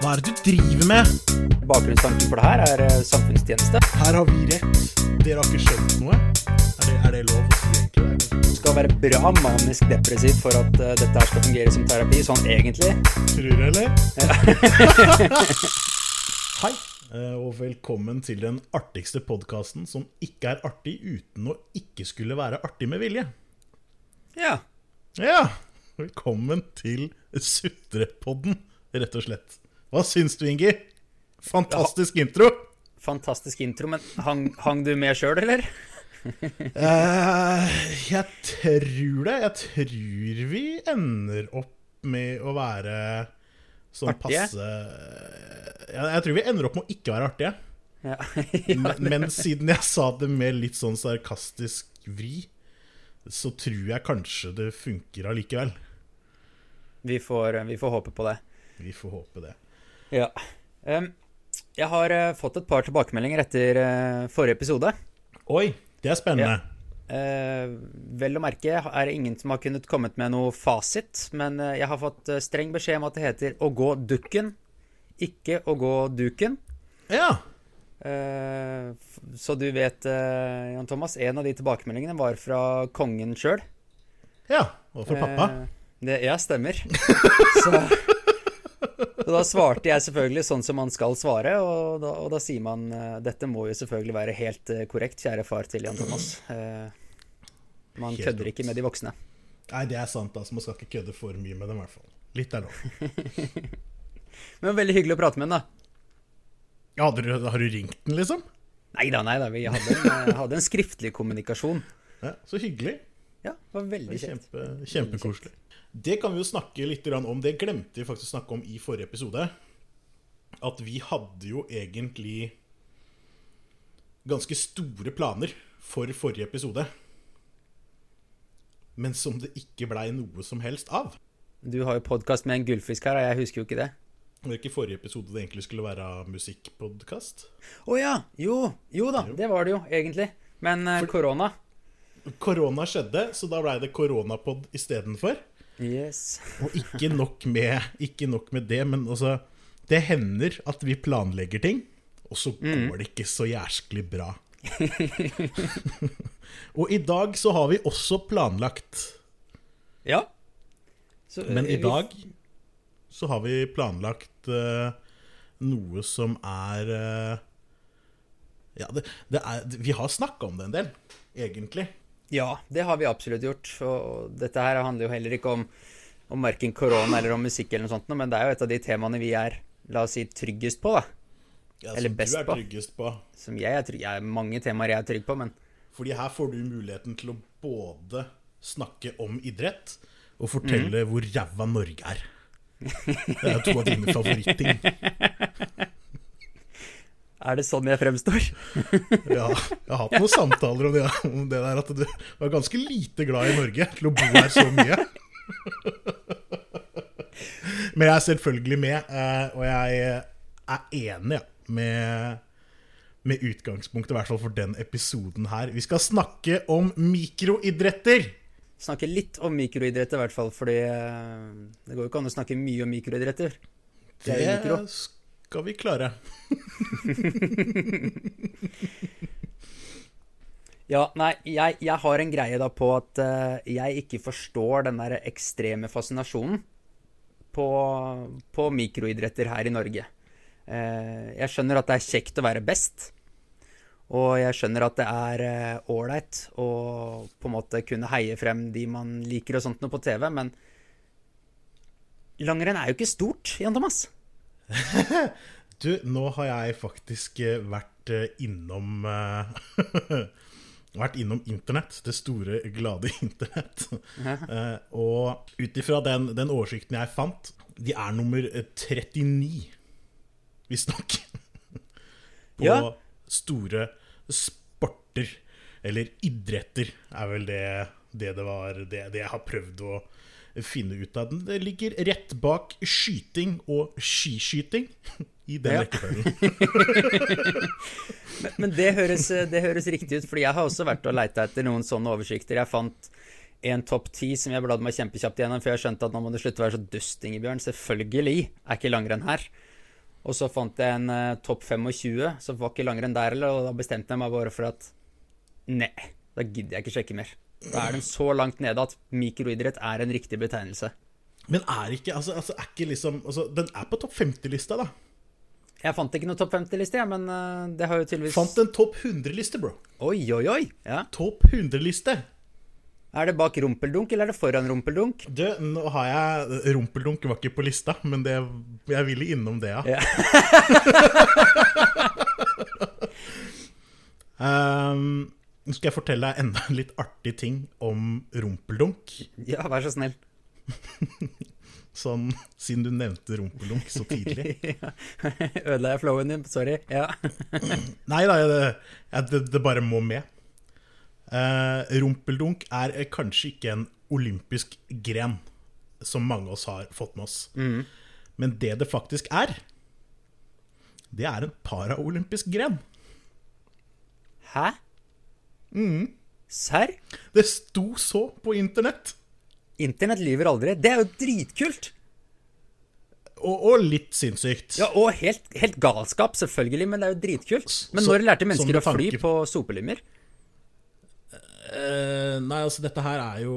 Hva er det du driver med? Bakgrunnstanken for det her er eh, samfunnstjeneste. Her har vi rett. Dere har ikke skjønt noe. Er det, er det lov å si egentlig? Du skal være bra manisk depressiv for at uh, dette her skal fungere som terapi, sånn egentlig. Tror du, eller? Hei, eh, og velkommen til den artigste podkasten som ikke er artig uten å ikke skulle være artig med vilje. Ja. Ja, velkommen til Sutrepodden, rett og slett. Hva syns du, Inger? Fantastisk intro. Fantastisk intro, men hang, hang du med sjøl, eller? uh, jeg tror det. Jeg tror vi ender opp med å være sånn Artige? passe jeg, Jeg tror vi ender opp med å ikke være artige. Ja. Men, men siden jeg sa det med litt sånn sarkastisk vri, så tror jeg kanskje det funker allikevel. vi, får, vi får håpe på det. Vi får håpe det. Ja. Um, jeg har uh, fått et par tilbakemeldinger etter uh, forrige episode. Oi, det er spennende. Eh, vel å merke er det ingen som har kunnet kommet med noe fasit, men jeg har fått streng beskjed om at det heter å gå dukken, ikke å gå duken. Ja. Så du vet, Jan Thomas, en av de tilbakemeldingene var fra kongen sjøl. ja. Og fra pappa. det, ja, stemmer. så, så da svarte jeg selvfølgelig sånn som man skal svare, og da, og da sier man eh, dette må jo selvfølgelig være helt eh, korrekt, kjære far til Jan Thomas. Eh, man Helt kødder ikke med de voksne. Nei, det er sant. altså Man skal ikke kødde for mye med dem, i hvert fall. Litt er lov. Men veldig hyggelig å prate med den, da. Ja, har, du, har du ringt den, liksom? Nei da, nei da. Vi hadde en, hadde en skriftlig kommunikasjon. Ja, Så hyggelig. Ja, det var veldig kjekt kjekt. Kjempe, kjempekoselig. Det kan vi jo snakke litt om. Det glemte vi faktisk å snakke om i forrige episode. At vi hadde jo egentlig ganske store planer for forrige episode. Men som det ikke blei noe som helst av. Du har jo podkast med en gullfisk her, og jeg husker jo ikke det. Var det ikke forrige episode det egentlig skulle være musikkpodkast? Å ja! Jo, jo da, det var det jo egentlig. Men korona. korona Korona skjedde, så da blei det koronapod istedenfor. Yes. Og ikke nok med, ikke nok med det, men altså Det hender at vi planlegger ting, og så går det ikke så jæsklig bra. og i dag så har vi også planlagt Ja. Så, Men eh, i dag så har vi planlagt uh, noe som er uh, Ja, det, det er Vi har snakka om det en del, egentlig. Ja, det har vi absolutt gjort. Og dette her handler jo heller ikke om, om verken korona eller om musikk eller noe sånt, men det er jo et av de temaene vi er, la oss si, tryggest på, da. Ja, Eller som du er tryggest på. Som jeg er trygg Jeg er mange temaer jeg er trygg på, men Fordi her får du muligheten til å både snakke om idrett og fortelle hvor ræva Norge er. Det er to av dine favoritting. er det sånn jeg fremstår? Ja, jeg har hatt noen samtaler om det, om det der at du var ganske lite glad i Norge til å bo her så mye. Men jeg er selvfølgelig med, eh, og jeg er enig med, med utgangspunktet, i hvert fall for den episoden her. Vi skal snakke om mikroidretter. Snakke litt om mikroidretter, i hvert fall, fordi eh, det går jo ikke an å snakke mye om mikroidretter. Det jo mikro. Skal vi klare. Ja, nei, jeg, jeg har en greie da på at uh, jeg ikke forstår den der ekstreme fascinasjonen på, på mikroidretter her i Norge. Uh, jeg skjønner at det er kjekt å være best, og jeg skjønner at det er ålreit å på en måte kunne heie frem de man liker og sånt noe på TV, men langrenn er jo ikke stort, Jan Thomas. Du, nå har jeg faktisk eh, vært eh, innom eh, Vært innom internett, det store, glade internett. Og ut ifra den, den oversikten jeg fant De er nummer eh, 39, visstnok. På Ja. store sporter. Eller idretter, er vel det det, det var det, det jeg har prøvd å finne ut av den. Det ligger rett bak skyting og skiskyting i den Ja. rekkefølgen. Men, men det, høres, det høres riktig ut, fordi jeg har også vært og leita etter noen sånne oversikter. Jeg fant en topp ti som jeg bladde meg kjempekjapt gjennom, for jeg skjønte at nå må du slutte å være så dust, Ingebjørn. Selvfølgelig er ikke langrenn her. Og så fant jeg en uh, topp 25 som var ikke langrenn der heller, og da bestemte jeg meg bare for at nei, da gidder jeg ikke sjekke mer. Da er den så langt nede at mikroidrett er en riktig betegnelse. Men er ikke altså, altså er ikke liksom altså, Den er på topp 50-lista, da. Jeg fant ikke noe topp 50-liste, ja, men uh, det har jo tydeligvis Fant en topp 100-liste, bro. Oi, oi, oi. Ja. Topp 100-liste. Er det bak rumpeldunk, eller er det foran rumpeldunk? Du, nå har jeg Rumpeldunk var ikke på lista, men det, jeg ville innom det, ja. Ja. um, nå skal jeg fortelle deg enda en litt artig ting om rumpeldunk. ja, vær så snill. Sånn, siden du nevnte rumpeldunk så tidlig. Ødela jeg flowen din? Sorry. Ja. Nei da, det, det, det bare må med. Uh, rumpeldunk er kanskje ikke en olympisk gren, som mange av oss har fått med oss. Mm. Men det det faktisk er, det er en paraolympisk gren. Hæ? Serr? Det sto så på internett. Internett lyver aldri. Det er jo dritkult! Og, og litt sinnssykt. Ja, Og helt, helt galskap, selvfølgelig, men det er jo dritkult. Men Så- når lærte mennesker å fly på sopelimmer? Uh, nei, altså, dette her er jo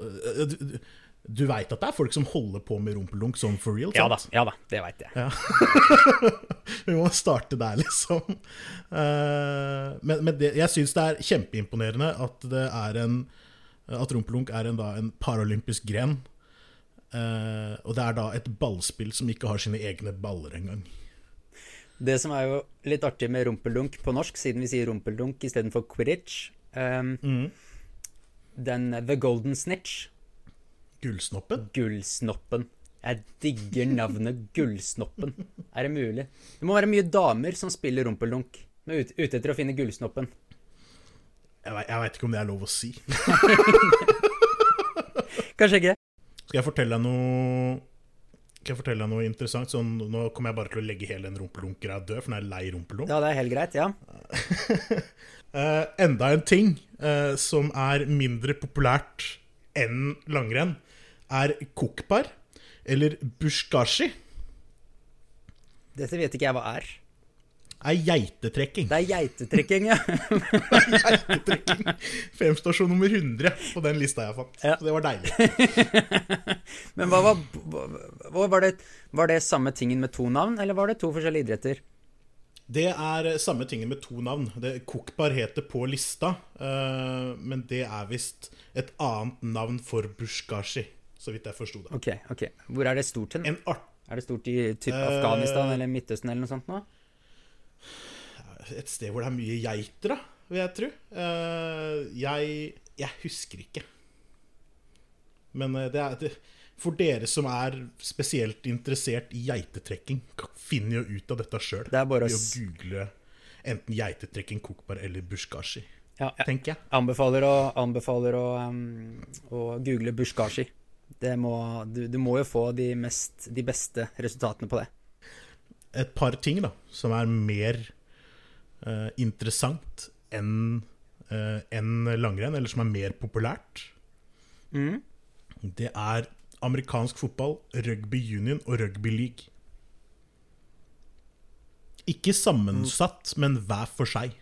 eh, Du, du, veit at det er folk som holder på med rumpeldunk sånn for real? Ja da, ja da, det veit jeg. Vi må starte der, liksom. Eh, men men det, jeg syns det er kjempeimponerende at det er en At rumpelunk er en, da, en paralympisk gren. Eh, og det er da et ballspill som ikke har sine egne baller engang. Det som er jo litt artig med rumpeldunk på norsk, siden vi sier rumpeldunk istedenfor quidditch um, Mm. Den The Golden Snitch, Gullsnoppen? Gullsnoppen. Jeg digger navnet Gullsnoppen. Er det mulig? Det må være mye damer som spiller rumpeldunk, men ut, ute etter å finne gullsnoppen. Jeg, vet- jeg veit ikke om det er lov å si. Kanskje ikke. Skal jeg fortelle deg noe Skal jeg fortelle deg noe interessant? Sånn, nå kommer jeg bare til å legge hele den rumpelunkgreia død, for den er lei rumpelunk. Ja, det er helt greit. Ja. uh, enda en ting uh, som er mindre populært enn langrenn, er kokpar, eller bushkashi. Dette vet ikke jeg hva er. Er geitetrekking. Det er geitetrekking, ja. det er Geitetrekking. Femstasjon nummer 100 på den lista jeg fant. Ja. Så det var deilig. Men hva var, hva var, det, var det samme tingen med to navn, eller var det to forskjellige idretter? Det er samme tingen med to navn. Det, kokpar heter på lista, eh, men det er visst et annet navn for bushkashi, så vidt jeg forsto det. Ok, ok. Hvor er det stort hen? Er det stort i typ Afghanistan Afghanistan eller Midtøsten eller noe sånt nå? et sted hvor det er mye geiter, da, vil jeg tro. Uh, jeg, jeg husker ikke. Men eh, det er det, for dere som er spesielt interessert i geitetrekking, finner jo ut av dette sjøl. Det er bare å google enten geitetrekking, kokbar eller buskashi. Ja, jeg tenker jeg. anbefaler å, anbefaler å, um, å google bushkashi. Det må, du, du må jo få de, mest, de beste resultatene på det. Et par ting da, som er mer uh, interessant enn uh, en langrenn, eller som er mer populært. mm. Det er amerikansk fotball, rugby union og rugby league. Ikke sammensatt, men hver for seg.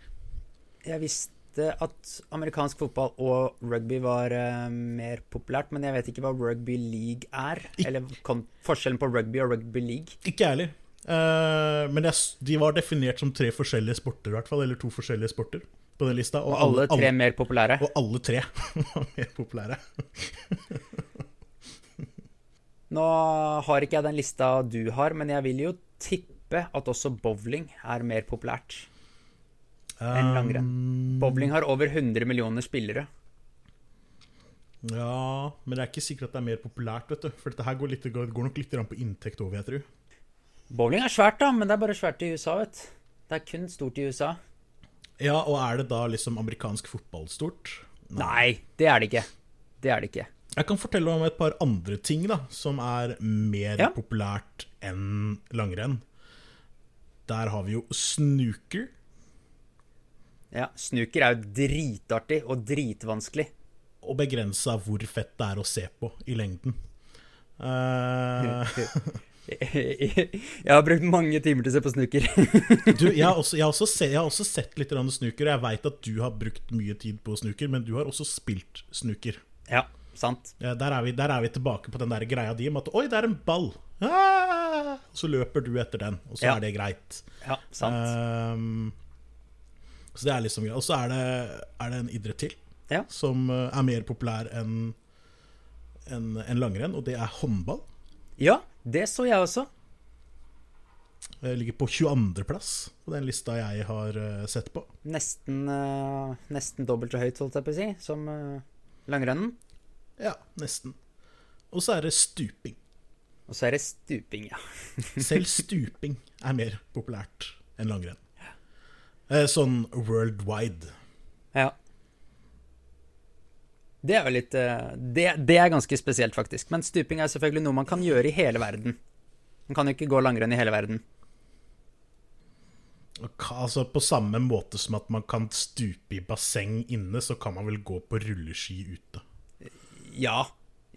Jeg visste at amerikansk fotball og rugby var uh, mer populært, men jeg vet ikke hva rugby league er. Eller forskjellen på rugby og rugby league. Ikke jeg heller. Eh, men jeg, de var definert som tre forskjellige sporter, i hvert fall. Eller to forskjellige sporter på den lista. Og alle tre mer populære. og alle tre var mer populære. Nå har ikke jeg den lista du har, men jeg vil jo tippe at også bowling er mer populært enn langrenn. Bowling har over 100 millioner spillere. Ja, men det er ikke sikkert at det er mer populært, vet du. For dette her går, litt, går nok litt på inntekt over, jeg tro. Bowling er svært, da, men det er bare svært i USA, vet du. Det er kun stort i USA. Ja, og er det da liksom amerikansk fotball stort? Nei, det er det ikke. Det er det ikke. Jeg kan fortelle om et par andre ting da, som er mer Ja. populært enn langrenn. Der har vi jo snooker. Ja, Snooker er jo dritartig og dritvanskelig. Og begrensa hvor fett det er å se på i lengden. Uh... Jeg har brukt mange timer til å se på snooker. Du, jeg har også, jeg har se, jeg har også sett litt snooker, og Jeg veit at du har brukt mye tid på snooker, men du har også spilt snooker. Ja, sant. Ja, der, er vi, der er vi tilbake på den der greia di om at Oi, det er en ball! Ah! Så løper du etter den, og så Ja. er det greit. Ja, sant. Ehm, så det er liksom. Og så er det, er det en idrett til Ja. som eh, er mer populær enn en, en langrenn, og det er håndball. Ja, det så jeg også. Det ligger på 22.-plass på den lista jeg har eh, sett på. Nesten, uh, nesten dobbelt så høyt, holdt jeg på å si, som uh, langrennen. Ja, nesten. Og så er det stuping. Og så er det stuping, ja. Selv stuping er mer populært enn langrenn. Eh, Sånn worldwide. Ja. Det er jo litt eh, det, det er ganske spesielt, faktisk. Men stuping er selvfølgelig noe man kan gjøre i hele verden. Man kan jo ikke gå langrenn i hele verden. Altså På samme måte som at man kan stupe i basseng inne, så kan man vel gå på rulleski ute. Ja.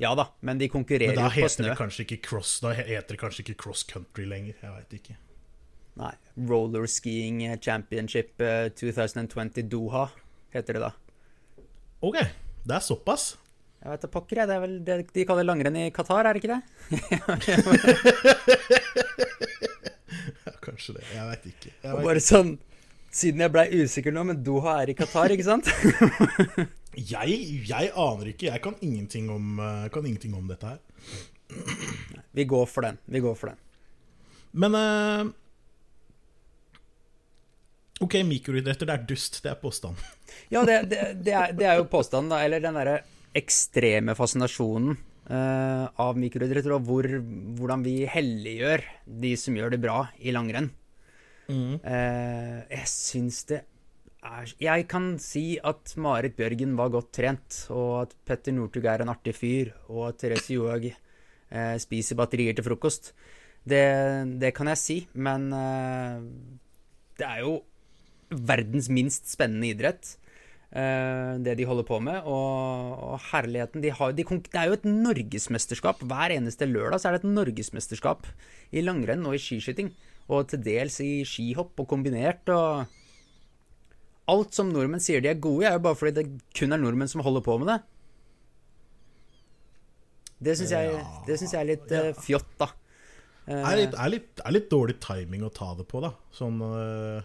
Ja da, men de konkurrerer jo på snø. det kanskje ikke cross Da heter det kanskje ikke cross country lenger. Jeg veit ikke. Nei. Roller Skiing Championship eh, 2020 Doha heter det da. Ok, det er såpass. Jeg vet da pokker, jeg. Det er vel det de kaller langrenn i Qatar, er det ikke det? Ja, kanskje det. Jeg veit ikke. Jeg vet bare sånn Siden jeg blei usikker nå, men Doha er i Qatar, ikke sant? Jeg, jeg aner ikke. Jeg kan ingenting om, eh, kan ingenting om dette her. Vi går for den. Vi går for den. Men eh, Ok, mikroidretter, det er dust. Det er påstand. Ja, det, det, det, er, det er jo påstanden, da. Eller den derre ekstreme fascinasjonen uh, av mikroidretter, og hvor, hvordan vi helliggjør de som gjør det bra i langrenn. Eh, jeg syns det er Jeg kan si at Marit Bjørgen var godt trent, og at Petter Northug er en artig fyr, og at Therese Johaug uh, spiser batterier til frokost. Det, det kan jeg si, men det er jo verdens minst spennende idrett. eh, det de holder på med. Og, og herligheten de har, de, Det er jo et norgesmesterskap. Hver eneste lørdag så er det et norgesmesterskap i langrenn og i skiskyting. Og til dels i skihopp og kombinert. og Alt som nordmenn sier de er gode i, er jo bare fordi det kun er nordmenn som holder på med det. Det syns jeg, jeg er litt uh, fjott, da. det er litt, er, litt, er litt dårlig timing å ta det på, da. Sånn øh,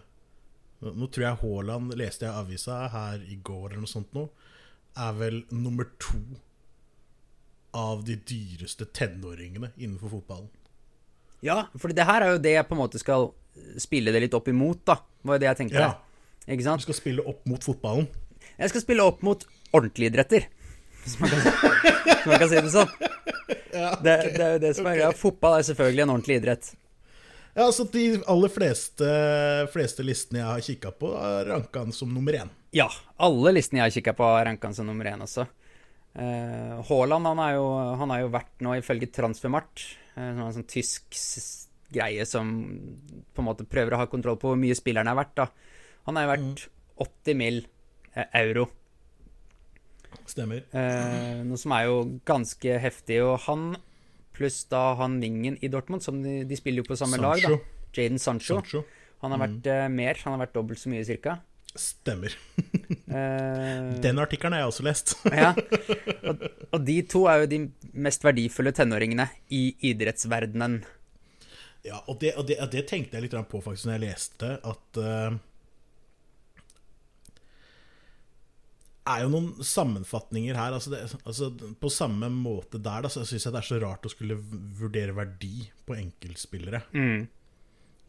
nå- tror jeg Haaland, leste jeg avisa her i går eller noe sånt nå, er vel nummer to av de dyreste tenåringene innenfor fotballen. Ja, for det her er jo det jeg på en måte skal spille det litt opp imot, da. Var jo det jeg tenkte. Ja. Ikke Du skal spille opp mot fotballen. Jeg skal spille opp mot ordentlige idretter. Hvis man kan, man kan si det sånn. Det, det er jo det som er greia. Fotball er selvfølgelig en ordentlig idrett. Ja, altså De aller fleste, fleste listene jeg har kikka på, har ranka han som nummer én. Ja, alle listene jeg har kikka på, har ranka han som nummer én også. Eh, Haaland han er, jo, han er jo vært nå, ifølge Transfermart, uh, som er en sånn tysk greie som på en måte prøver å ha kontroll på hvor mye spilleren er verdt. da. Han er jo verdt 80 mill. Uh, euro. Stemmer. Eh, noe som er jo ganske heftig. Og han pluss da han Vingen i Dortmund, som de, de spiller jo på samme lag, da. Sancho. Jaden Sancho. Sancho. Han har vært eh, mer. Han har vært dobbelt så mye, cirka. Stemmer. Eh, Den artikkelen har jeg også lest. ja. og, og de to er jo de mest verdifulle tenåringene i idrettsverdenen. Ja, og det, og det, og det tenkte jeg litt på faktisk når jeg leste at eh, er jo noen sammenfatninger her. Altså, det, altså På samme måte der da, så syns jeg det er så rart å skulle vurdere verdi på enkeltspillere.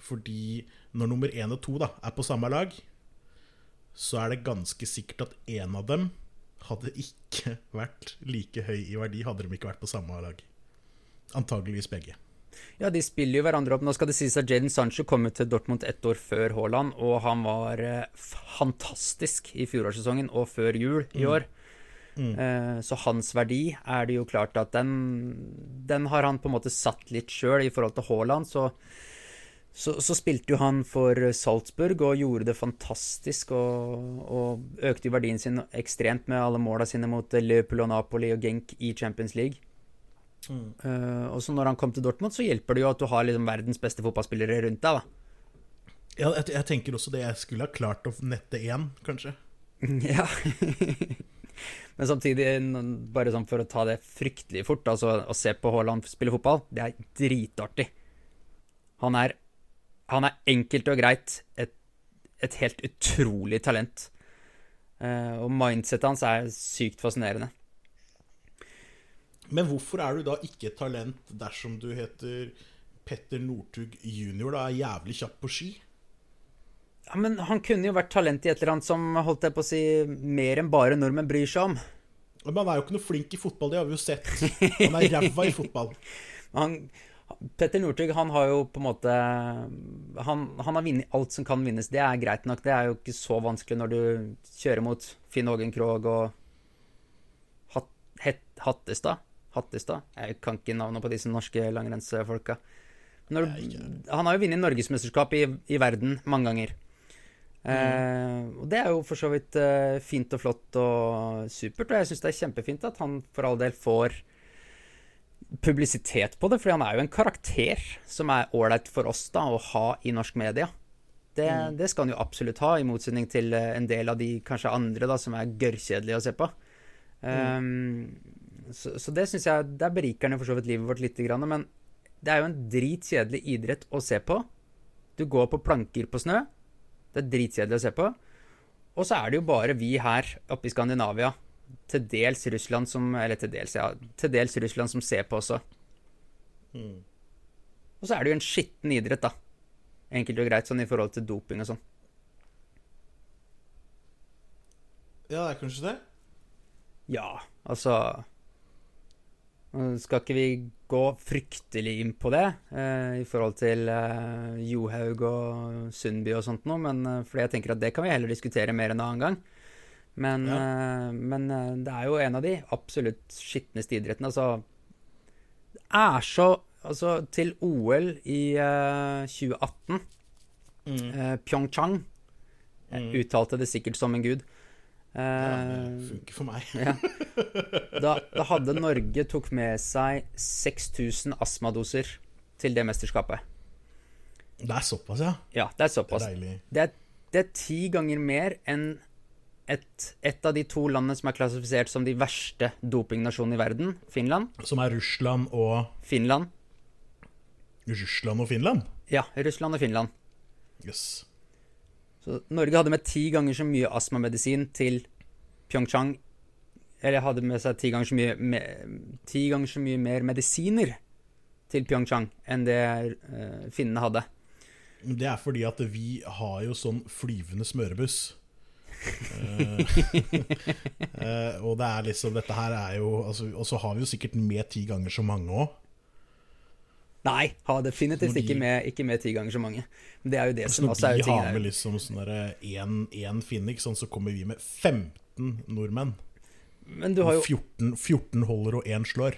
Fordi når nummer én og to da, er på samme lag, så er det ganske sikkert at én av dem hadde ikke vært like høy i verdi hadde de ikke vært på samme lag. Antageligvis begge. Ja, de spiller jo hverandre opp. Nå skal det sies at Jaden Sancho kom ut til Dortmund ett år før Haaland, og han var eh, fantastisk i fjorårssesongen og før jul i år. Eh, så hans verdi er det jo klart at den Den har han på en måte satt litt sjøl i forhold til Haaland, så så, så spilte jo han for Salzburg og gjorde det fantastisk og, og økte jo verdien sin ekstremt med alle måla sine mot Liverpool og Napoli og Genk i Champions League. Eh, og så når han kom til Dortmund, så hjelper det jo at du har liksom verdens beste fotballspillere rundt deg, da. Ja, jeg, jeg tenker også det. Jeg skulle ha klart å nette én, kanskje. Ja. Men samtidig, bare sånn for å ta det fryktelig fort, altså å se på Haaland spille fotball, det er dritartig. Han er, han er enkelt og greit et, et helt utrolig talent. Uh, og mindsetet hans er sykt fascinerende. Men hvorfor er du da ikke talent dersom du heter Petter Northug jr., da er jævlig kjapp på ski? Ja, men han kunne jo vært talent i et eller annet som holdt jeg på å si mer enn bare nordmenn bryr seg om. Men han er jo ikke noe flink i fotball, det har vi jo sett. Han er ræva i fotball. Han, Petter Northug han har jo på en måte han, han har vunnet alt som kan vinnes. Det er greit nok. Det er jo ikke så vanskelig når du kjører mot Finn Hågen Krogh og Hatt, Het, Hattestad. Hattestad? Jeg kan ikke navnet på disse norske langrennsfolka. Når, han har jo vunnet norgesmesterskap i, i verden mange ganger. Eh, og det er jo for så vidt eh, fint og flott og supert, og jeg syns det er kjempefint at han for all del får publisitet på det, fordi han er jo en karakter som er ålreit for oss da å ha i norsk media. Det, det skal han jo absolutt ha, i motsetning til eh, en del av de kanskje andre da som er gørrkjedelige å se på. Um, så, så det syns jeg Der beriker den for så vidt livet vårt lite grann, men det er jo en dritkjedelig idrett å se på. Du går på planker på snø. Det er dritkjedelig å se på. Og så er det jo bare vi her oppe i Skandinavia, til dels Russland som Eller til dels, ja. Til dels Russland som ser på også. Og så er det jo en skitten idrett, da. Enkelt og greit, sånn i forhold til doping og sånn. Ja, det er kanskje det? Ja, altså skal ikke vi gå fryktelig inn på det eh, i forhold til eh, Johaug og Sundby og sånt noe, men eh, fordi jeg tenker at det kan vi heller diskutere mer en annen gang. Men, Ja. eh, men eh, det er jo en av de absolutt skitneste idrettene. Altså Det er så Altså, til OL i eh, 2018, eh, Pyeongchang mm. uttalte det sikkert som en gud. Ja, Eh, det funker for meg. ja. Da, da hadde Norge tok med seg 6000 astmadoser til det mesterskapet. Det er såpass, ja. Ja, det er Det såpass. er. Det er, det er ti ganger mer enn et, et av de to landene som er klassifisert som de verste dopingnasjonene i verden. Finland. Som er Russland og Finland. Russland og Finland? Ja, Russland og Finland. Yes. Så Norge hadde med ti ganger så mye astmamedisin til Pyeongchang Eller hadde med seg ti ganger så mye, me, ti ganger så mye mer medisiner til Pyeongchang enn det eh, finnene hadde. Det er fordi at vi har jo sånn flyvende smørebuss. uh, og det er liksom Dette her er jo altså, Og så har vi jo sikkert med ti ganger så mange òg. Nei, har definitivt de- ikke, med, ikke med ti ganger så mange. Men det er jo det som også er de jo tingen har med liksom sånn én Phoenix, sånn, så kommer vi med 15 nordmenn. Men du har jo 14, 14 holder og én slår.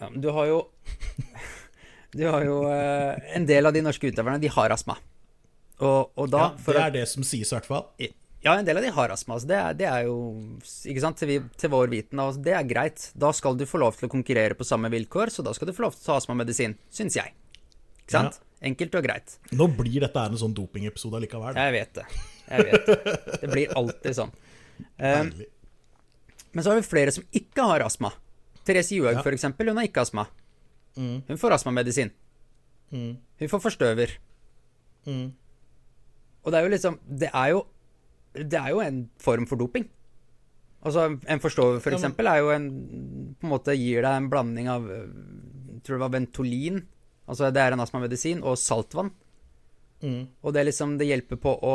Ja, men du har jo Du har jo eh, En del av de norske utøverne, de har astma. Og, og da Ja, det er det som sies, i hvert fall. Ja, en del av de har astma. Altså det, er, det er jo Ikke sant, til, vi, til vår viten. Altså det er greit. Da skal du få lov til å konkurrere på samme vilkår, så da skal du få lov til å ta astmamedisin. Syns jeg. Ikke sant? Enkelt og greit. Nå blir dette en sånn dopingepisode likevel. Jeg vet det. Jeg vet det. Det blir alltid sånn. Um, men så har vi flere som ikke har astma. Therese Johaug, Ja. eksempel, hun har ikke astma. Mm. Hun får astmamedisin. Mm. Hun får forstøver. Mm. Og det er jo liksom Det er jo Det er jo en form for doping. Altså, en forstover, for eksempel, er jo en På en måte gir deg en blanding av øh, Jeg tror det var Ventolin. Altså, det er en astmamedisin, og saltvann. Mm. Og det er liksom Det hjelper på å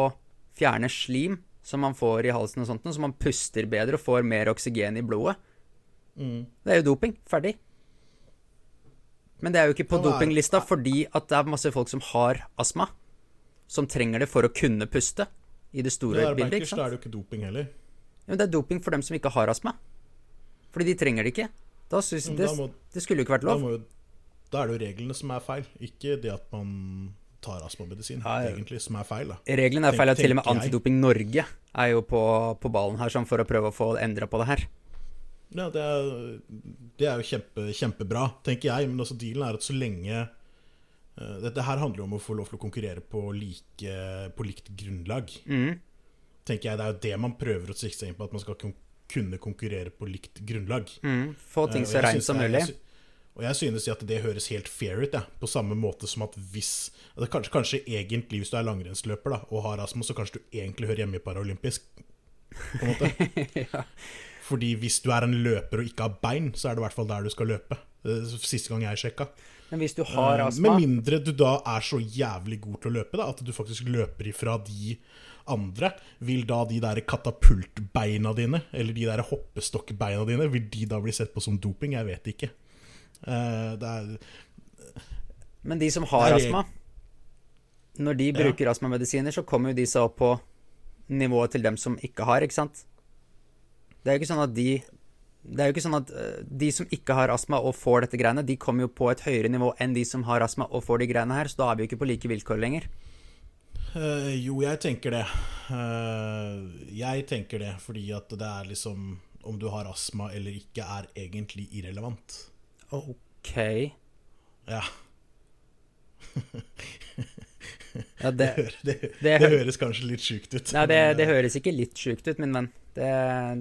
fjerne slim som man får i halsen og sånt, så man puster bedre og får mer oksygen i blodet. Mm. Det er jo doping. Ferdig. Men det er jo ikke på dopinglista fordi at det er masse folk som har astma, som trenger det for å kunne puste i det store det bildet. Bankers, da er det jo ikke doping heller. Men det er doping for dem som ikke har astma. Fordi de trenger det ikke. Da synes, Men det, da må- det skulle jo ikke vært Da, lov. må jo, da er det jo reglene som er feil, ikke det at man tar astmamedisin, Ja, ja. egentlig, som er feil. da Reglene er feil. at Til og med. Antidoping Norge er jo på, på ballen her sånn for å prøve å få endra på det her. Ja, det er, det er jo kjempe, kjempebra, tenker jeg. Men altså, dealen er at så lenge Dette her handler jo om å få lov til å konkurrere på, like, på likt grunnlag. Mm. Tenker jeg Det er jo det man prøver å sikte seg inn på, at man skal kunne konkurrere på likt grunnlag. Mm. Få ting Uh, så reint som mulig. Og jeg synes at det høres helt fair ut, ja. på samme måte som at hvis altså kanskje, kanskje egentlig, hvis du er langrennsløper da, og har astma, så kanskje du egentlig hører hjemme i paralympisk. På en måte. Fordi hvis du er en løper og ikke har bein, så er det i hvert fall der du skal løpe. Eh, Siste gang jeg sjekka. Men hvis du har Eh, astma Med mindre du da er så jævlig god til å løpe, da, at du faktisk løper ifra de andre, vil da de der katapultbeina dine, eller de der hoppestokkbeina dine, vil de da bli sett på som doping? Jeg vet ikke. Eh, det er Men de som har astma, når de bruker astmamedisiner, så kommer jo de seg opp på nivået til dem som ikke har, ikke sant? Det er jo ikke sånn at de Det er jo ikke sånn at eh, de som ikke har astma og får dette greiene, de kommer jo på et høyere nivå enn de som har astma og får de greiene her, så da er vi jo ikke på like vilkår lenger. Uh, jo, jeg tenker det. Uh, jeg tenker det fordi at det er liksom Om du har astma eller ikke, er egentlig irrelevant. OK. Ja. Ja, Det, det, det, det høres kanskje litt sjukt ut. nei, det, høres ikke litt sjukt ut, min venn. Det,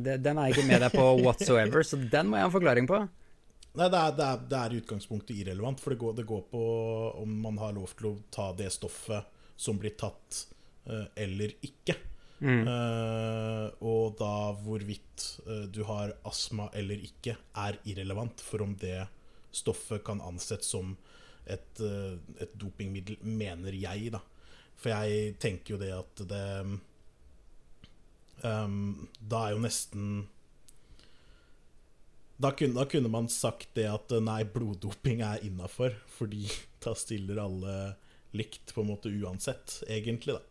det, den er jeg ikke med deg på whatsoever, så den må jeg ha en forklaring på. Nei, det er, det, er, det er utgangspunktet irrelevant, for det går, det går på om man har lov til å ta det stoffet som blir tatt, eh, eller ikke. Eh, og da hvorvidt uh, du har astma eller ikke, er irrelevant for om det stoffet kan ansettes som et, uh, et dopingmiddel, mener jeg, da. For jeg tenker jo det at det ehm, Da er jo nesten da kunne, da kunne man sagt det at eh, nei, bloddoping er innafor, fordi da stiller alle likt, på en måte uansett, egentlig, da.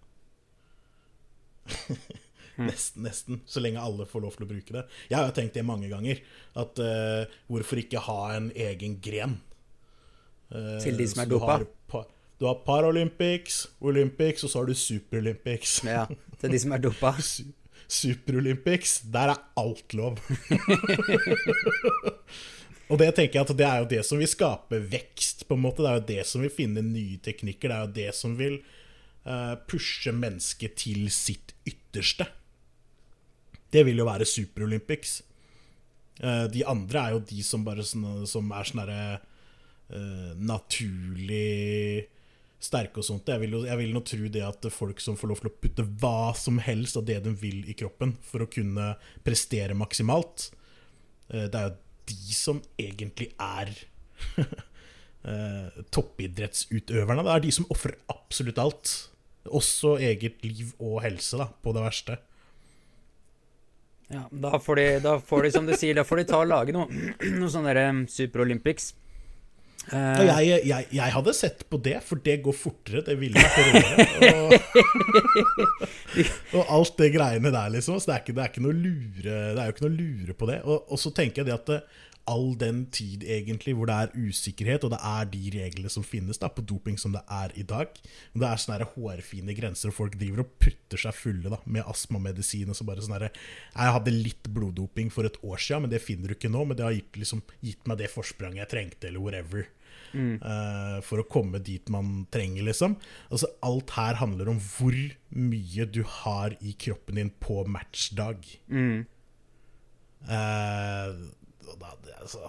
nesten, nesten. Så lenge alle får lov til å bruke det. Jeg har jo tenkt det mange ganger. At uh, hvorfor ikke ha en egen gren? Uh, Til de som er dopa? Du har Paralympics, Olympics, og så har du Superolympics. Ja, til de som er dopa. Su- Super-Olympics, der er alt lov. og det tenker jeg at det er jo det som vil skape vekst, på en måte. Det er jo det som vil finne nye teknikker. Det er jo det som vil uh, pushe mennesket til sitt ytterste. Det vil jo være Super-Olympics. Uh, de andre er jo de som bare sånne, som er sånn derre uh, naturlig sterke og sånt. Jeg vil, jo, jeg vil nå tro det at folk som får lov til å putte hva som helst av det de vil i kroppen for å kunne prestere maksimalt, eh, det er jo de som egentlig er eh, toppidrettsutøverne. Det er de som ofrer absolutt alt. Også eget liv og helse, da, på det verste. Ja, da får de, da får de som du sier, da får de ta og lage noe, noe sånn derre Super Olympics. Eh, Og jeg, jeg, jeg hadde sett på det, for det går fortere. Det ville vært råere. Og, og alt det greiene der, liksom. Så det er, ikke, det, er noe lure, det er jo ikke noe lure på det. Og, og så tenker jeg det at det, all den tid egentlig hvor det er usikkerhet, og det er de reglene som finnes da, på doping som det er i dag Det er sånne hårfine grenser, og folk driver og putter seg fulle da, med astmamedisin. og så bare sånn Jeg hadde litt bloddoping for et år siden, men det finner du ikke nå. Men det har gitt, liksom, gitt meg det forspranget jeg trengte, eller whatever. eh, for å komme dit man trenger, liksom. Altså, alt her handler om hvor mye du har i kroppen din på matchdag. Eh, og da, det, altså,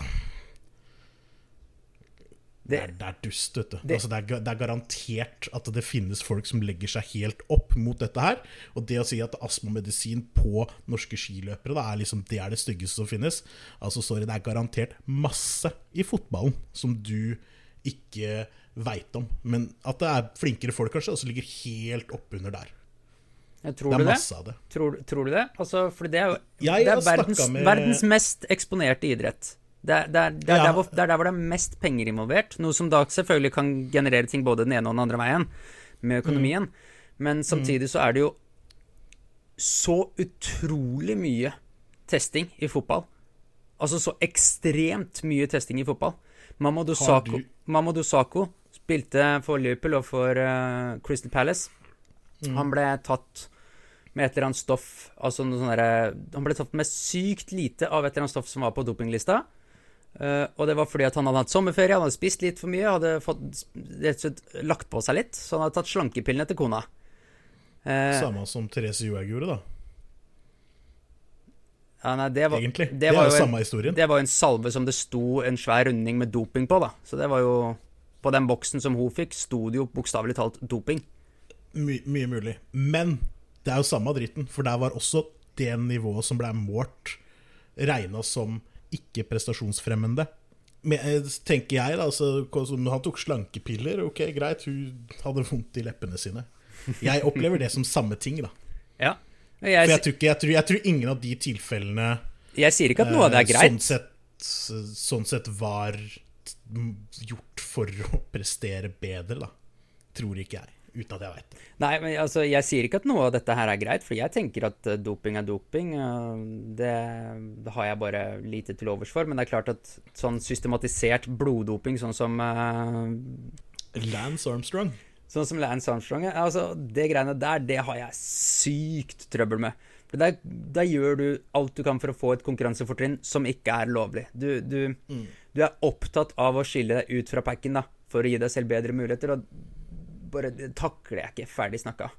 det, det, er, det er dust, vet du. det- altså, det, er, det er garantert at det finnes folk som legger seg helt opp mot dette her. Og det å si at astmamedisin på norske skiløpere da, er liksom, det er det styggeste som finnes Altså, sorry, det er garantert masse i fotballen som du ikke veit om. Men at det er flinkere folk, kanskje, og som ligger helt oppunder der. Jeg Det er du det? masse av det. Tror, tror du det? Altså, for det er jo det er verdens, med- verdens mest eksponerte idrett. Det er, det, er, det, er Ja. hvor, det er der hvor det er mest penger involvert. Noe som da selvfølgelig kan generere ting både den ene og den andre veien med økonomien. Men samtidig så er det jo så utrolig mye testing i fotball. Altså så ekstremt mye testing i fotball. Mamadou Dosako Mamadou spilte for Liverpool og for uh, Crystal Palace. Han ble tatt med et eller annet stoff altså sånn derre- Han ble tatt med sykt lite av et eller annet stoff som var på dopinglista. Uh, og det var fordi han hadde hatt sommerferie, han hadde spist litt for mye, hadde fått slett lagt på seg litt. Så han hadde tatt slankepillene til kona. Uh, Samme som Therese Johaug gjorde, da. ja, nei, det var, Egentlig. det Det, var er jo samme en- historien. Det var jo en salve som det sto en svær runding med doping på, da. Så det var jo På den boksen som hun fikk, sto det jo bokstavelig talt doping. My, mye mulig. Men det er jo samme dritten, for der var også det nivået som ble målt, regna som ikke prestasjonsfremmende. Men, eh, tenker jeg, da. Altså, han tok slankepiller, ok, greit, hun hadde vondt i leppene sine. Jeg opplever det som samme ting, da. Ja. For Jeg, jeg tror, ikke, jeg, tror, jeg tror ingen av de tilfellene jeg sier ikke at noe av det er eh, greit. Sånn sett, sånn sett var gjort for å prestere bedre, da. Tror ikke jeg. Uten at jeg veit det. Nei, men altså, jeg sier ikke at noe av dette her er greit, for jeg tenker at eh, doping er doping. Det, det har jeg bare lite til overs for. Men det er klart at sånn systematisert bloddoping, sånn som uh, Lance Armstrong. Sånn som Lance Armstrong altså, Det greiene der, det har jeg sykt trøbbel med. For der, der gjør du alt du kan for å få et konkurransefortrinn som ikke er lovlig. Du, du, du er opptatt av å skille deg ut fra packen da, for å gi deg selv bedre muligheter. Og bare takler jeg ikke. Ferdig snakka.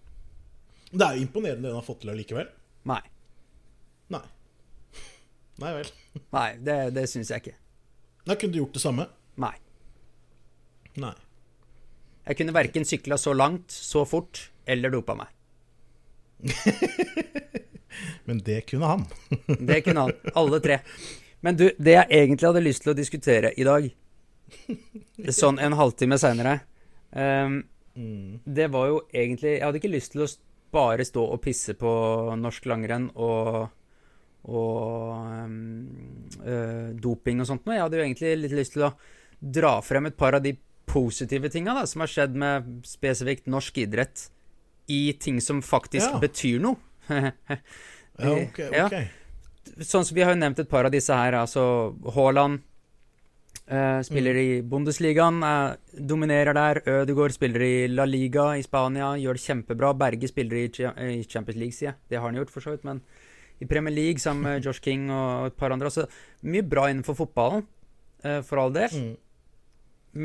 Det er jo imponerende det hun har fått til allikevel. Nei. Nei. Nei vel. Nei, det, det syns jeg ikke. Da kunne du gjort det samme. Nei. Nei. Jeg kunne verken sykla så langt, så fort, eller dopa meg. Men det kunne han. Det kunne han. Alle tre. Men du, det jeg egentlig hadde lyst til å diskutere i dag, sånn en halvtime seinere Det var jo egentlig Jeg hadde ikke lyst til å bare stå og pisse på norsk langrenn og og øh, doping og sånt noe. Jeg hadde jo egentlig litt lyst til å dra frem et par av de positive tinga som har skjedd med spesifikt norsk idrett i ting som faktisk Ja. betyr noe. Ja, ok. Ja. ok. sånn som Vi har jo nevnt et par av disse her. altså Haaland eh, spiller i Bundesligaen, uh, dominerer der. Ødegaard spiller i La Liga i Spania, gjør det kjempebra. Berge spiller i, i Champions League, sier jeg. Det har han gjort, for så vidt. Men i Premier League sammen med Josh King og et par andre. Altså, mye bra innenfor fotballen, uh, for all del. Mm.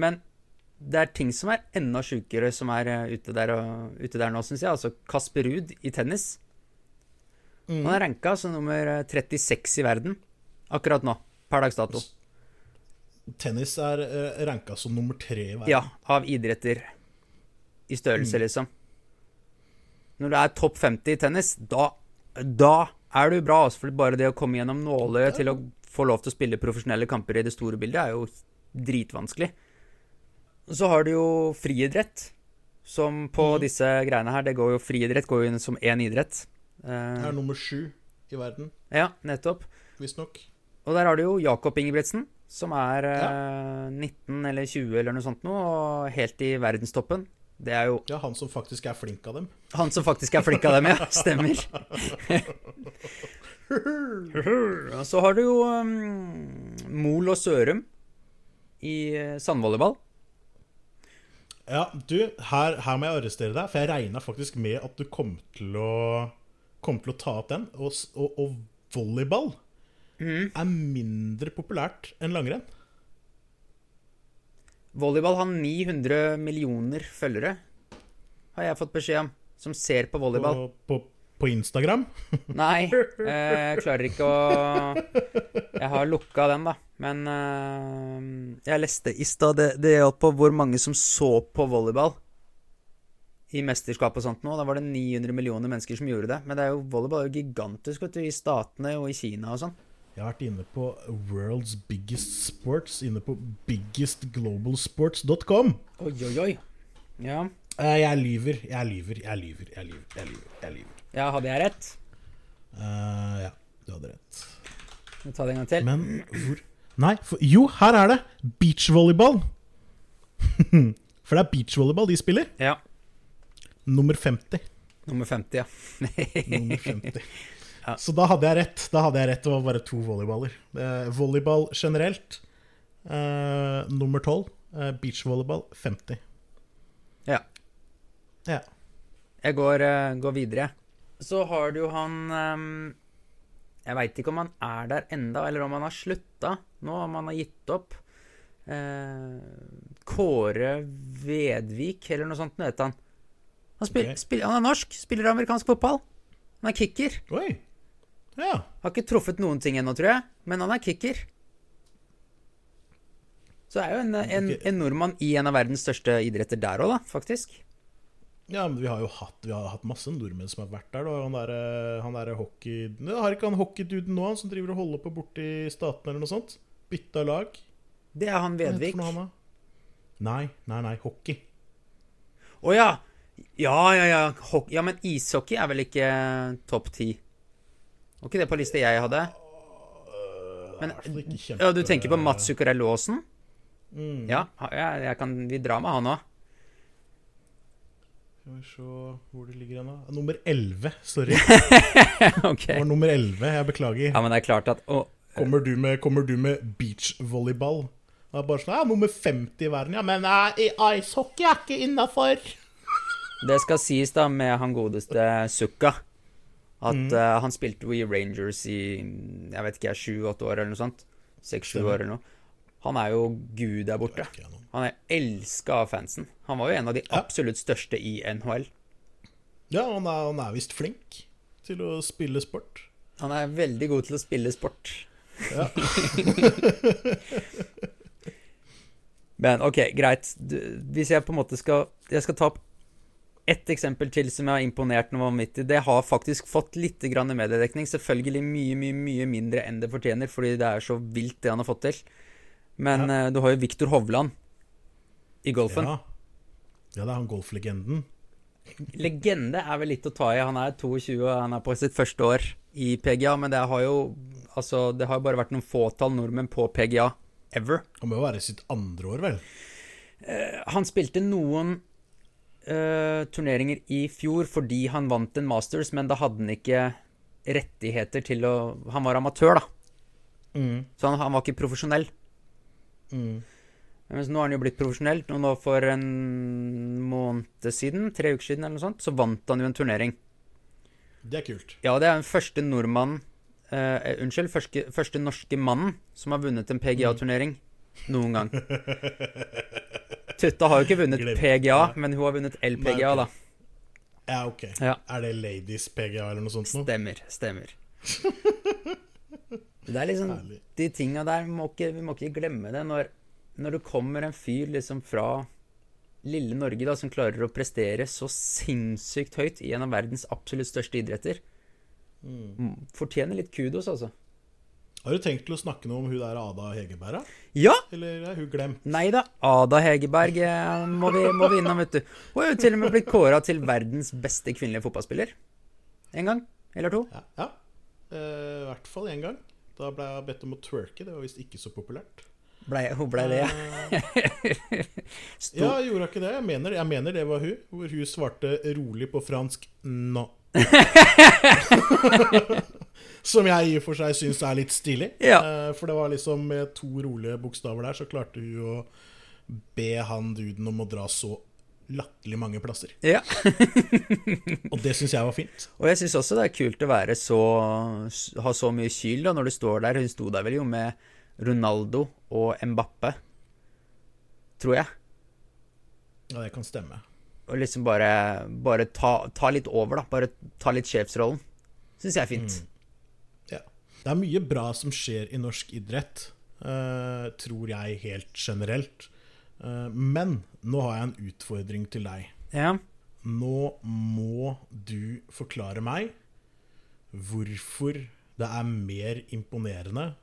Men det er ting som er enda sjukere som er ute der, og, ute der nå, syns jeg. Altså Kasper Ruud i tennis. Mm. Han er ranka som nummer eh, 36 i verden akkurat nå, per dags dato. Tennis er uh, ranka som nummer tre i verden. Ja, av idretter i størrelse, Mm. liksom. Når du er topp 50 i tennis, da, da er du bra. Altså, for bare det å komme gjennom nåløyet til å få lov til å spille profesjonelle kamper i det store bildet, er jo dritvanskelig. Så har du jo friidrett, som på Mm. disse greiene her Det går jo Friidrett går jo inn som én idrett. Det Er nummer sju i verden, ja, nettopp. visstnok. Og der har du jo Jakob Ingebrigtsen, som er ja. 19 eller 20 eller noe sånt nå, og helt i verdenstoppen. Det er jo Ja, han som faktisk er flink av dem. han som faktisk er flink av dem, ja. Stemmer. Og så har du jo um, Mol og Sørum i eh, sandvolleyball. Ja, du, her, her må jeg arrestere deg, for jeg regna faktisk med at du kom til å Kom til å ta opp den. Og, og, og volleyball er mindre populært enn langrenn. Volleyball har 900 millioner følgere, har jeg fått beskjed om, som ser på volleyball. På, på, på Instagram. Nei, eh, jeg klarer ikke å Jeg har lukka den, da. Men eh, jeg leste i stad det, det gjaldt på hvor mange som så på volleyball i mesterskap og sånt nå. Da var det 900 millioner mennesker som gjorde det. Men det er jo, volleyball er jo gigantisk vet du, i Statene og i Kina og sånn. Jeg har vært inne på World's Biggest Sports, inne på biggestglobalsports.com. Oi, oi, oi. Ja. Eh, Jeg lyver, jeg lyver, jeg lyver, jeg lyver. Jeg lyver, jeg lyver. ja, hadde jeg rett? Uh, ja, du hadde rett. Vi tar det en gang til? Men hvor Nei, for, jo, her er det! Beachvolleyball. for det er beachvolleyball de spiller. Ja. Nummer 50. Nummer 50, ja. Nummer 50. Ja. Så da hadde jeg rett. Da hadde jeg rett, Det var bare to volleyballer. Eh, volleyball generelt eh, nummer 12. Eh, beachvolleyball 50. ja. Ja. Jeg går, eh, går videre. så har du jo han um, Jeg veit ikke om han er der enda, eller om han har slutta nå, om han har gitt opp. Eh, Kåre Vedvik, eller noe sånt, heter han. Han, spiller, okay. spiller, han er norsk, spiller amerikansk fotball. Han er kicker. Oi. Ja. Har ikke truffet noen ting ennå, tror jeg, men han er kicker. Så er jo en, en, en nordmann i en av verdens største idretter der òg, da, faktisk. Ja, men vi har jo hatt, vi har hatt masse nordmenn som har vært der. Da. Han derre han der hockey... Det Har ikke han hockeyduden nå, han som driver og holder på borti statene eller noe sånt? Bytta lag? Det er han Vedvik. noe? Nei, nei, nei. Hockey. Å ja! Ja, ja, ja. Hockey. ja, men ishockey er vel ikke topp ti? Var ikke det på lista jeg hadde? Øh, Men- Ja, Du tenker på Mats Zuccarello Aasen? Mm. Ja, jeg, jeg kan, vi drar med han òg. Skal vi se hvor det ligger hen, da. Nummer 11. Sorry. okay. Var nummer 11. Jeg beklager. Ja, men det er klart at å, Kommer du med, kommer du med beachvolleyball? Det er bare sånn, ja, Nummer 50 i verden, ja. Men nei, ice icehockey er ikke innafor. Det skal sies da med han godeste Sukka at Mm. uh, han spilte jo i Rangers i jeg vet ikke, sju-åtte år eller noe sånt. Seks-sju år eller noe. Han er jo gud der borte. Han er elska av fansen. Han var jo en av de absolutt største i NHL. Ja, han er, han er visst flink til å spille sport. Han er veldig god til å spille sport. Ja. Men ok, greit. Du, hvis jeg på en måte skal Jeg skal ta opp ett eksempel til som jeg har imponert noe vanvittig. Det har faktisk fått litt grann mediedekning. Selvfølgelig mye, mye mye mindre enn det fortjener, fordi det er så vilt det han har fått til. Men eh, du har jo Viktor Hovland i golfen. Ja. ja, det er han golflegenden. Legende er vel litt å ta i. Han er 22 og han er på sitt første år i PGA, men det har jo Altså, det har bare vært noen fåtall nordmenn på PGA ever. Han må jo være sitt andre år, vel? Han spilte noen eh, turneringer i fjor fordi han vant en Masters, men da hadde han ikke rettigheter til å Han var amatør, da. Mm. Så han, han var ikke profesjonell. Mm. Mens nå har han jo blitt profesjonell. Og nå for en måned siden, tre uker siden eller noe sånt, så vant han jo en turnering. Det er kult. Ja, det er den første nordmannen uh, Unnskyld, første, første norske mannen som har vunnet en PGA-turnering noen gang. Tutta har jo ikke vunnet. PGA, men hun har vunnet LPGA, da. Ja, ok. Ja. Er det Ladies PGA eller noe sånt nå? Stemmer. Stemmer. Det er liksom Herlig. De tinga der må ikke, Vi må ikke glemme det. Når, når det kommer en fyr liksom fra lille Norge da, som klarer å prestere så sinnssykt høyt i en av verdens absolutt største idretter, mm. fortjener litt kudos, altså. Har du tenkt til å snakke noe om hun der Ada Hegerberg. Ja! Eller er hun glemt? Nei da. Ada Hegerberg eh, må vi, må vi innom, vet du. Hun er jo til og med blitt kåra til verdens beste kvinnelige fotballspiller. En gang. Eller to. Ja. ja. Eh, I hvert fall én gang. Da ble jeg bedt om å twerke. Det var visst ikke så populært. Ble, hun blei det, ja. Eh, ja, gjorde hun ikke det? Jeg mener, jeg mener det var hun. Hvor hun svarte rolig på fransk 'no'. Som jeg i og for seg syns er litt stilig. Ja. Eh, For det var liksom med to rolige bokstaver der, så klarte hun å be han duden om å dra så latterlig mange plasser. ja. Og det syns jeg var fint. Og jeg syns også det er kult å være så ha så mye kyl da, når du står der. Hun sto der vel jo med Ronaldo og Mbappe, tror jeg. Ja, det kan stemme. Og liksom bare, bare ta, ta litt over, da. Bare ta litt sjefsrollen. Syns jeg er fint. Ja. Det er mye bra som skjer i norsk idrett, eh, tror jeg helt generelt. Eh, men nå har jeg en utfordring til deg. Ja. Nå må du forklare meg hvorfor det er mer imponerende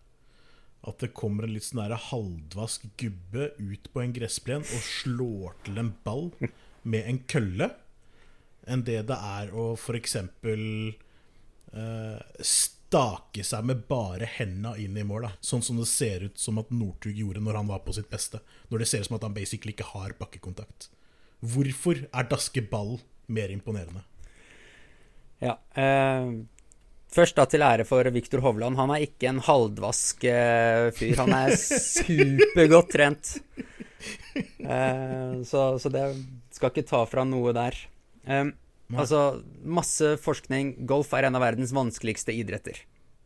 at det kommer en litt sånn halvdvask gubbe ut på en gressplen og slår til en ball med en kølle, enn det det er å f.eks. Eh, stake seg med bare henda inn i mål. Sånn som det ser ut som at Northug gjorde når han var på sitt beste. Når det ser ut som at han basically ikke har bakkekontakt. Hvorfor er daske ball mer imponerende? ja. Eh, først da til ære for Viktor Hovland. Han er ikke en halvdvask eh, fyr. Han er supergodt trent. Eh, så, så det skal ikke ta fra noe der. Eh, Altså, masse forskning. Golf er en av verdens vanskeligste idretter.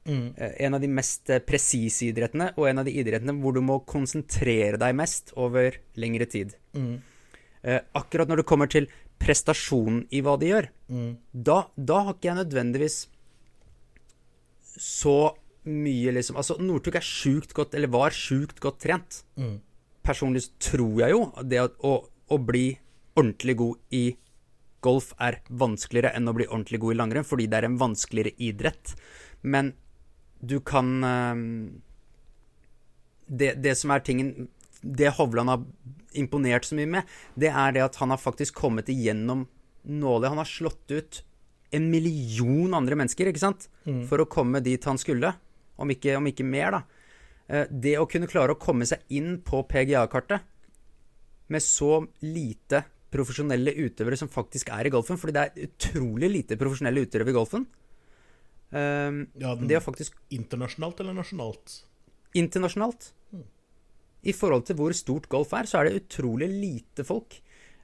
Mm. Eh, En av de mest eh, presise idrettene, og en av de idrettene hvor du må konsentrere deg mest over lengre tid. Mm. Eh, Akkurat når det kommer til prestasjonen i hva de gjør, Mm. da, da har ikke jeg nødvendigvis så mye liksom Altså, Northug er sjukt godt, eller var sjukt godt trent. Mm. Personlig så tror jeg jo det at å, å bli ordentlig god i golf er vanskeligere enn å bli ordentlig god i langrenn, fordi det er en vanskeligere idrett. Men du kan eh, det, det som er tingen Det Hovland har imponert så mye med, det er det at han har faktisk kommet igjennom nålet. Han har slått ut en million andre mennesker, ikke sant? For å komme dit han skulle. Om ikke, om ikke mer, da. Eh, Det å kunne klare å komme seg inn på PGA-kartet med så lite profesjonelle utøvere som faktisk er i golfen, fordi det er utrolig lite profesjonelle utøvere i golfen. Um, Ja, den- det er faktisk Internasjonalt eller nasjonalt? internasjonalt I forhold til hvor stort golf er, så er det utrolig lite folk.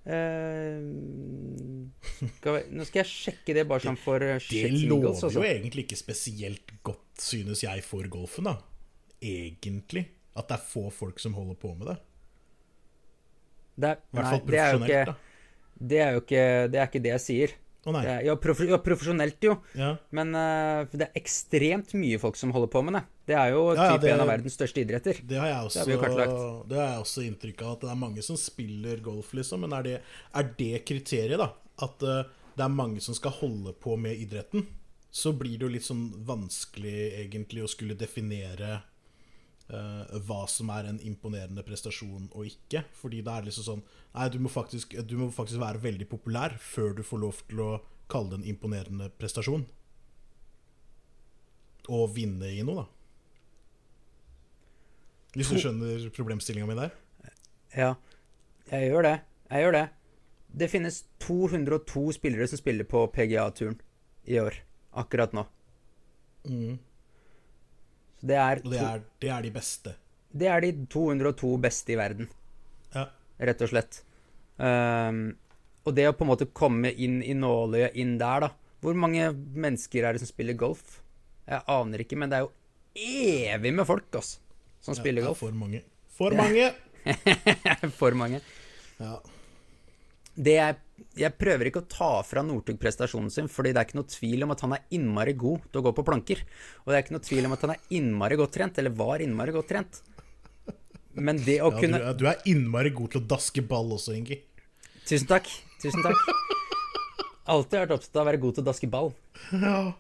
Uh, skal vi, nå skal jeg sjekke det bare sånn for Det, Det lover altså. jo egentlig ikke spesielt godt, synes jeg, for golfen, da. Egentlig. At det er få folk som holder på med det. Det er, I hvert fall profesjonelt, da. det er jo ikke, det er ikke det jeg sier. Å nei. Er, ja, prof, ja, profesjonelt, jo. Ja. Men uh, det er ekstremt mye folk som holder på med det. Det er jo Ja, typ det- en av verdens største idretter. Det har jeg også, Det har jeg også inntrykk av. At det er mange som spiller golf, liksom. Men er det, er det kriteriet, da? At uh, det er mange som skal holde på med idretten? Så blir det jo litt sånn vanskelig, egentlig, å skulle definere hva som er en imponerende prestasjon og ikke. Fordi da er det liksom sånn Nei, du må, faktisk, du må faktisk være veldig populær før du får lov til å kalle det en imponerende prestasjon. Og vinne i noe, da. Hvis du skjønner problemstillinga mi der? Ja, jeg gjør det. Jeg gjør det. Det finnes 202 spillere som spiller på PGA-turen i år. Akkurat nå. Mm. Det er, Og det er, det er de beste. det er de 202 beste i verden, Ja. rett og slett. Um, og det å på en måte komme inn i nåløyet inn der, da. Hvor mange mennesker er det som spiller golf? Jeg aner ikke, men det er jo evig med folk, altså, som spiller golf. For mange. For mange! For mange. Ja. Det jeg, jeg prøver ikke å ta fra Northug prestasjonen sin, fordi det er ikke noe tvil om at han er innmari god til å gå på planker. Og det er ikke noe tvil om at han er innmari godt trent, eller var innmari godt trent. Men det å ja du, kunne er- du er innmari god til å daske ball også, Ingi. Tusen takk. Tusen takk. Alltid vært opptatt av å være god til å daske ball. Ja.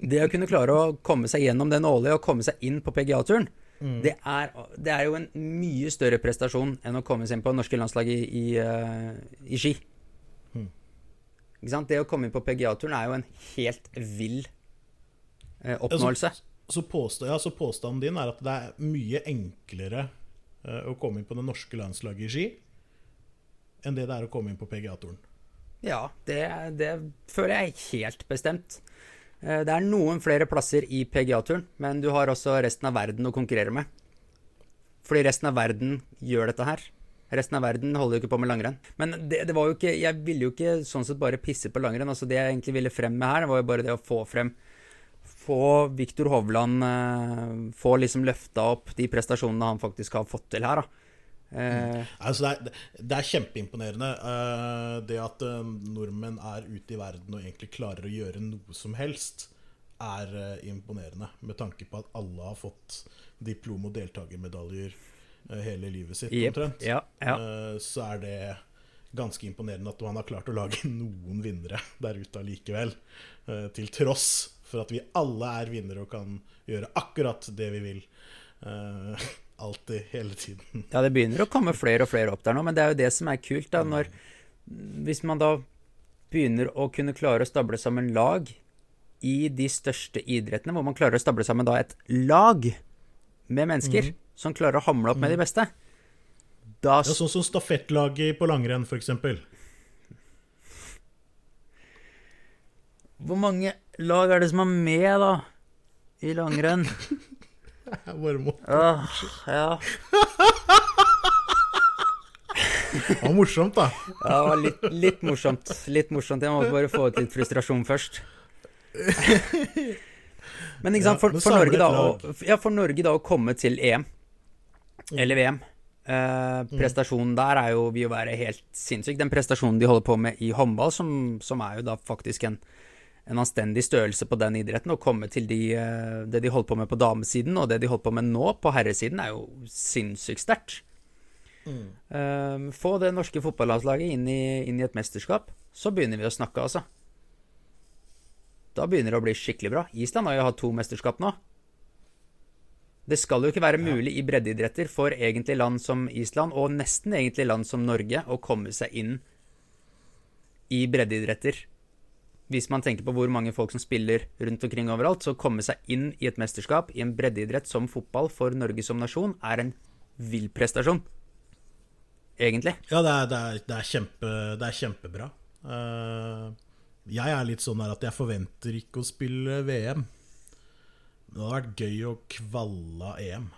Det å kunne klare å komme seg gjennom det nåløyet og komme seg inn på PGA-turen, Mm. det, er, det er jo en mye større prestasjon enn å komme seg inn på norske landslag i, i, uh, i ski. Mm. Ikke sant? Det å komme inn på PGA-turen er jo en helt vill uh, oppnåelse. Så, påstå, ja, så påstanden din er at det er mye enklere uh, å komme inn på det norske landslaget i ski enn det det er å komme inn på PGA-turen? Ja, det, det føler jeg helt bestemt. Eh, Det er noen flere plasser i PGA-turen, men du har også resten av verden å konkurrere med. Fordi resten av verden gjør dette her. Resten av verden holder jo ikke på med langrenn. Men det, det var jo ikke Jeg ville jo ikke sånn sett bare pisse på langrenn. Altså Det jeg egentlig ville frem med her, var jo bare det å få frem Få Viktor Hovland eh, Få liksom løfta opp de prestasjonene han faktisk har fått til her, da. Eh, Altså det, er, det er kjempeimponerende. eh, det at eh, nordmenn er ute i verden og egentlig klarer å gjøre noe som helst, er eh, imponerende. Med tanke på at alle har fått diplom- og deltakermedaljer hele livet sitt, yep. omtrent. ja, ja. Eh, så er det ganske imponerende at man har klart å lage noen vinnere der ute allikevel. til tross for at vi alle er vinnere og kan gjøre akkurat det vi vil. alltid, hele tiden. Ja, det begynner å komme flere og flere opp der nå, men det er jo det som er kult, da, når Hvis man da begynner å kunne klare å stable sammen lag i de største idrettene, hvor man klarer å stable sammen da et lag med mennesker som klarer å hamle opp med de beste, da Ja, sånn som stafettlaget på langrenn, f.eks. Hvor mange lag er det som er med, da? I langrenn? Jeg bare må Åh, ja. Det var morsomt, da. Ja, det var litt, litt morsomt. Litt morsomt. Jeg må bare få ut litt frustrasjon først. Men ikke sant, for, for, Norge da, og, ja, for Norge da å komme til EM, eller VM eh, Prestasjonen der er jo, vil jo være helt sinnssyk. Den prestasjonen de holder på med i håndball, som, som er jo da faktisk en, en anstendig størrelse på den idretten, å komme til de, eh, det de holdt på med på damesiden, og det de holdt på med nå på herresiden, er jo sinnssykt sterkt. Mm. få det norske fotballandslaget inn i, inn i et mesterskap, så begynner vi å snakke, altså. Da begynner det å bli skikkelig bra. Island har jo hatt to mesterskap nå. Det skal jo ikke være mulig i breddeidretter for egentlig land som Island, og nesten egentlig land som Norge, å komme seg inn i breddeidretter. Hvis man tenker på hvor mange folk som spiller rundt omkring overalt, så å komme seg inn i et mesterskap i en breddeidrett som fotball for Norge som nasjon, er en vill prestasjon. Egentlig. Ja, det er, det er, det er, kjempe, det er kjempebra. Uh, jeg er litt sånn at jeg forventer ikke å spille VM. Men Det hadde vært gøy å kvalle EM.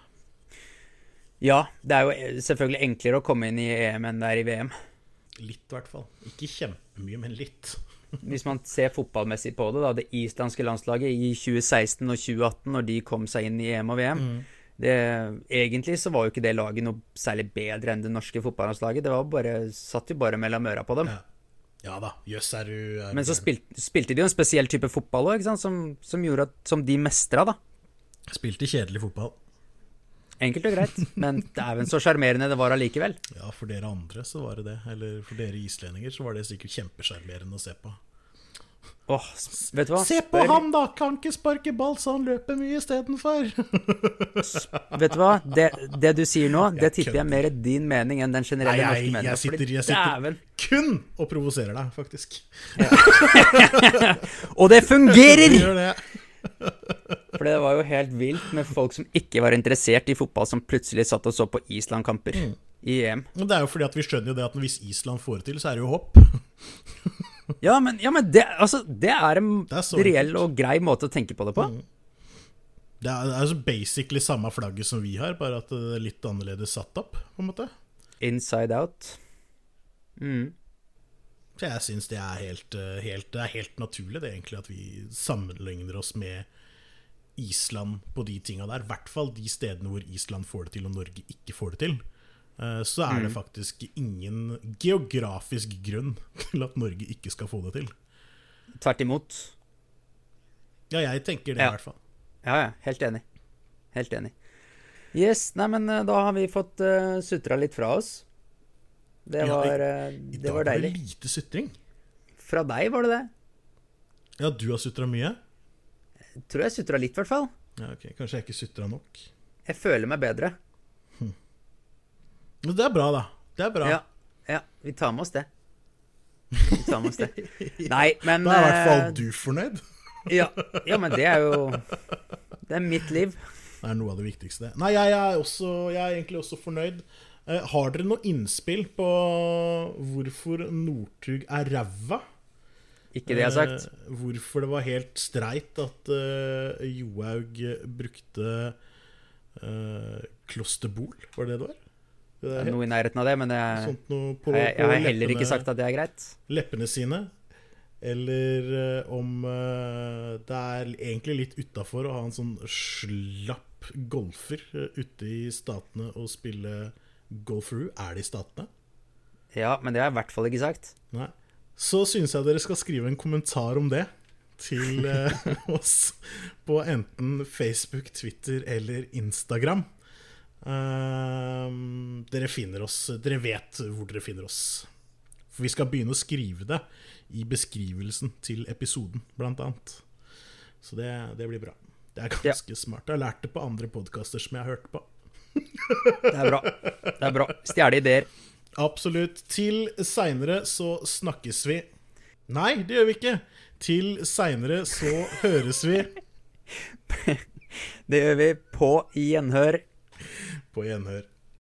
Ja, det er jo selvfølgelig enklere å komme inn i EM enn det er i VM. Litt, i hvert fall. Ikke kjempemye, men litt. Hvis man ser fotballmessig på det, da. Det islandske landslaget i 2016 og 2018, når de kom seg inn i EM og VM det, Egentlig så var jo ikke det laget noe særlig bedre enn det norske fotballandslaget. Det var bare, satt jo bare mellom øra på dem. Ja, ja da. Jøss, er du er Men så spilte, spilte de jo en spesiell type fotball òg, som, som gjorde at Som de mestra, da. Spilte kjedelig fotball. Enkelt og greit. Men dæven så sjarmerende det var allikevel. Ja, for dere andre så var det det. Eller for dere islendinger så var det sikkert kjempesjarmerende å se på. Åh, s- vet du hva? Se på Spør- han, da! Kan ikke sparke ball, så han løper mye istedenfor. Vet du hva? Det, det du sier nå, det tipper jeg mer er din mening enn den Nei, generelle norske meningen. jeg, sitter, jeg sitter kun og provoserer deg, faktisk. Og det fungerer! Gjør det. For det var jo helt vilt med folk som ikke var interessert i fotball, som plutselig satt og så på Island-kamper Mm. i EM. Men det er jo fordi at vi skjønner jo det at hvis Island får det til, så er det jo hopp. Ja, men, ja, men det, altså, det er en Det er reell og grei måte å tenke på det på. Det er, det er jo basically samme flagget som vi har, bare at det er litt annerledes satt opp, på en måte. Inside out. Mm. Så jeg syns det er helt, eh, helt, det er helt naturlig det egentlig at vi sammenligner oss med Island på de tinga der. I hvert fall de stedene hvor Island får det til og Norge ikke får det til. Eh, Så er det faktisk ingen geografisk grunn til at Norge ikke skal få det til. Tvert imot. Ja, jeg tenker det Ja. i hvert fall. Ja, ja. Helt enig. Helt enig. Yes, nei, men eh, da har vi fått uh, sutra litt fra oss. Det Ja, i- var, deilig. I dag var var det lite sutring. Fra deg var det det. Ja, du har sutra mye? Tror jeg sutra litt, i hvert fall. Ja, ok, Kanskje jeg ikke sutra nok. Jeg føler meg bedre. Men det er bra, da. Det er bra. Ja, ja, vi tar med oss det. Vi tar med oss det. Nei, men Da er i hvert fall eh, du fornøyd. Ja, ja, men det er jo Det er mitt liv. Det er noe av det viktigste. Nei, jeg er, også, jeg er egentlig også fornøyd. Eh, har dere noe innspill på hvorfor Northug er ræva? Ikke det jeg har sagt. Eh, hvorfor det var helt streit at eh, Johaug brukte eh, klosterbol, var det det var? Det er Noe i nærheten av det, men jeg, sånt på, jeg, jeg på har heller ikke sagt at det er greit. leppene sine. Eller eh, om eh, det er egentlig litt utafor å ha en sånn slapp golfer eh, ute i statene og spille golferoo. Er det i statene? Ja, men det har jeg i hvert fall ikke sagt. Nei. Så syns jeg dere skal skrive en kommentar om det til eh, oss på enten Facebook, Twitter eller Instagram. Uh, dere finner oss Dere vet hvor dere finner oss. For vi skal begynne å skrive det i beskrivelsen til episoden, blant annet. Så det, det blir bra. Det er ganske smart. Jeg har lært det på andre podkaster som jeg har hørt på. Det er bra. Det er bra. Stjele ideer. Absolutt. Til seinere så snakkes vi. Nei, det gjør vi ikke. Til seinere så høres vi Det gjør vi på gjenhør. på gjenhør.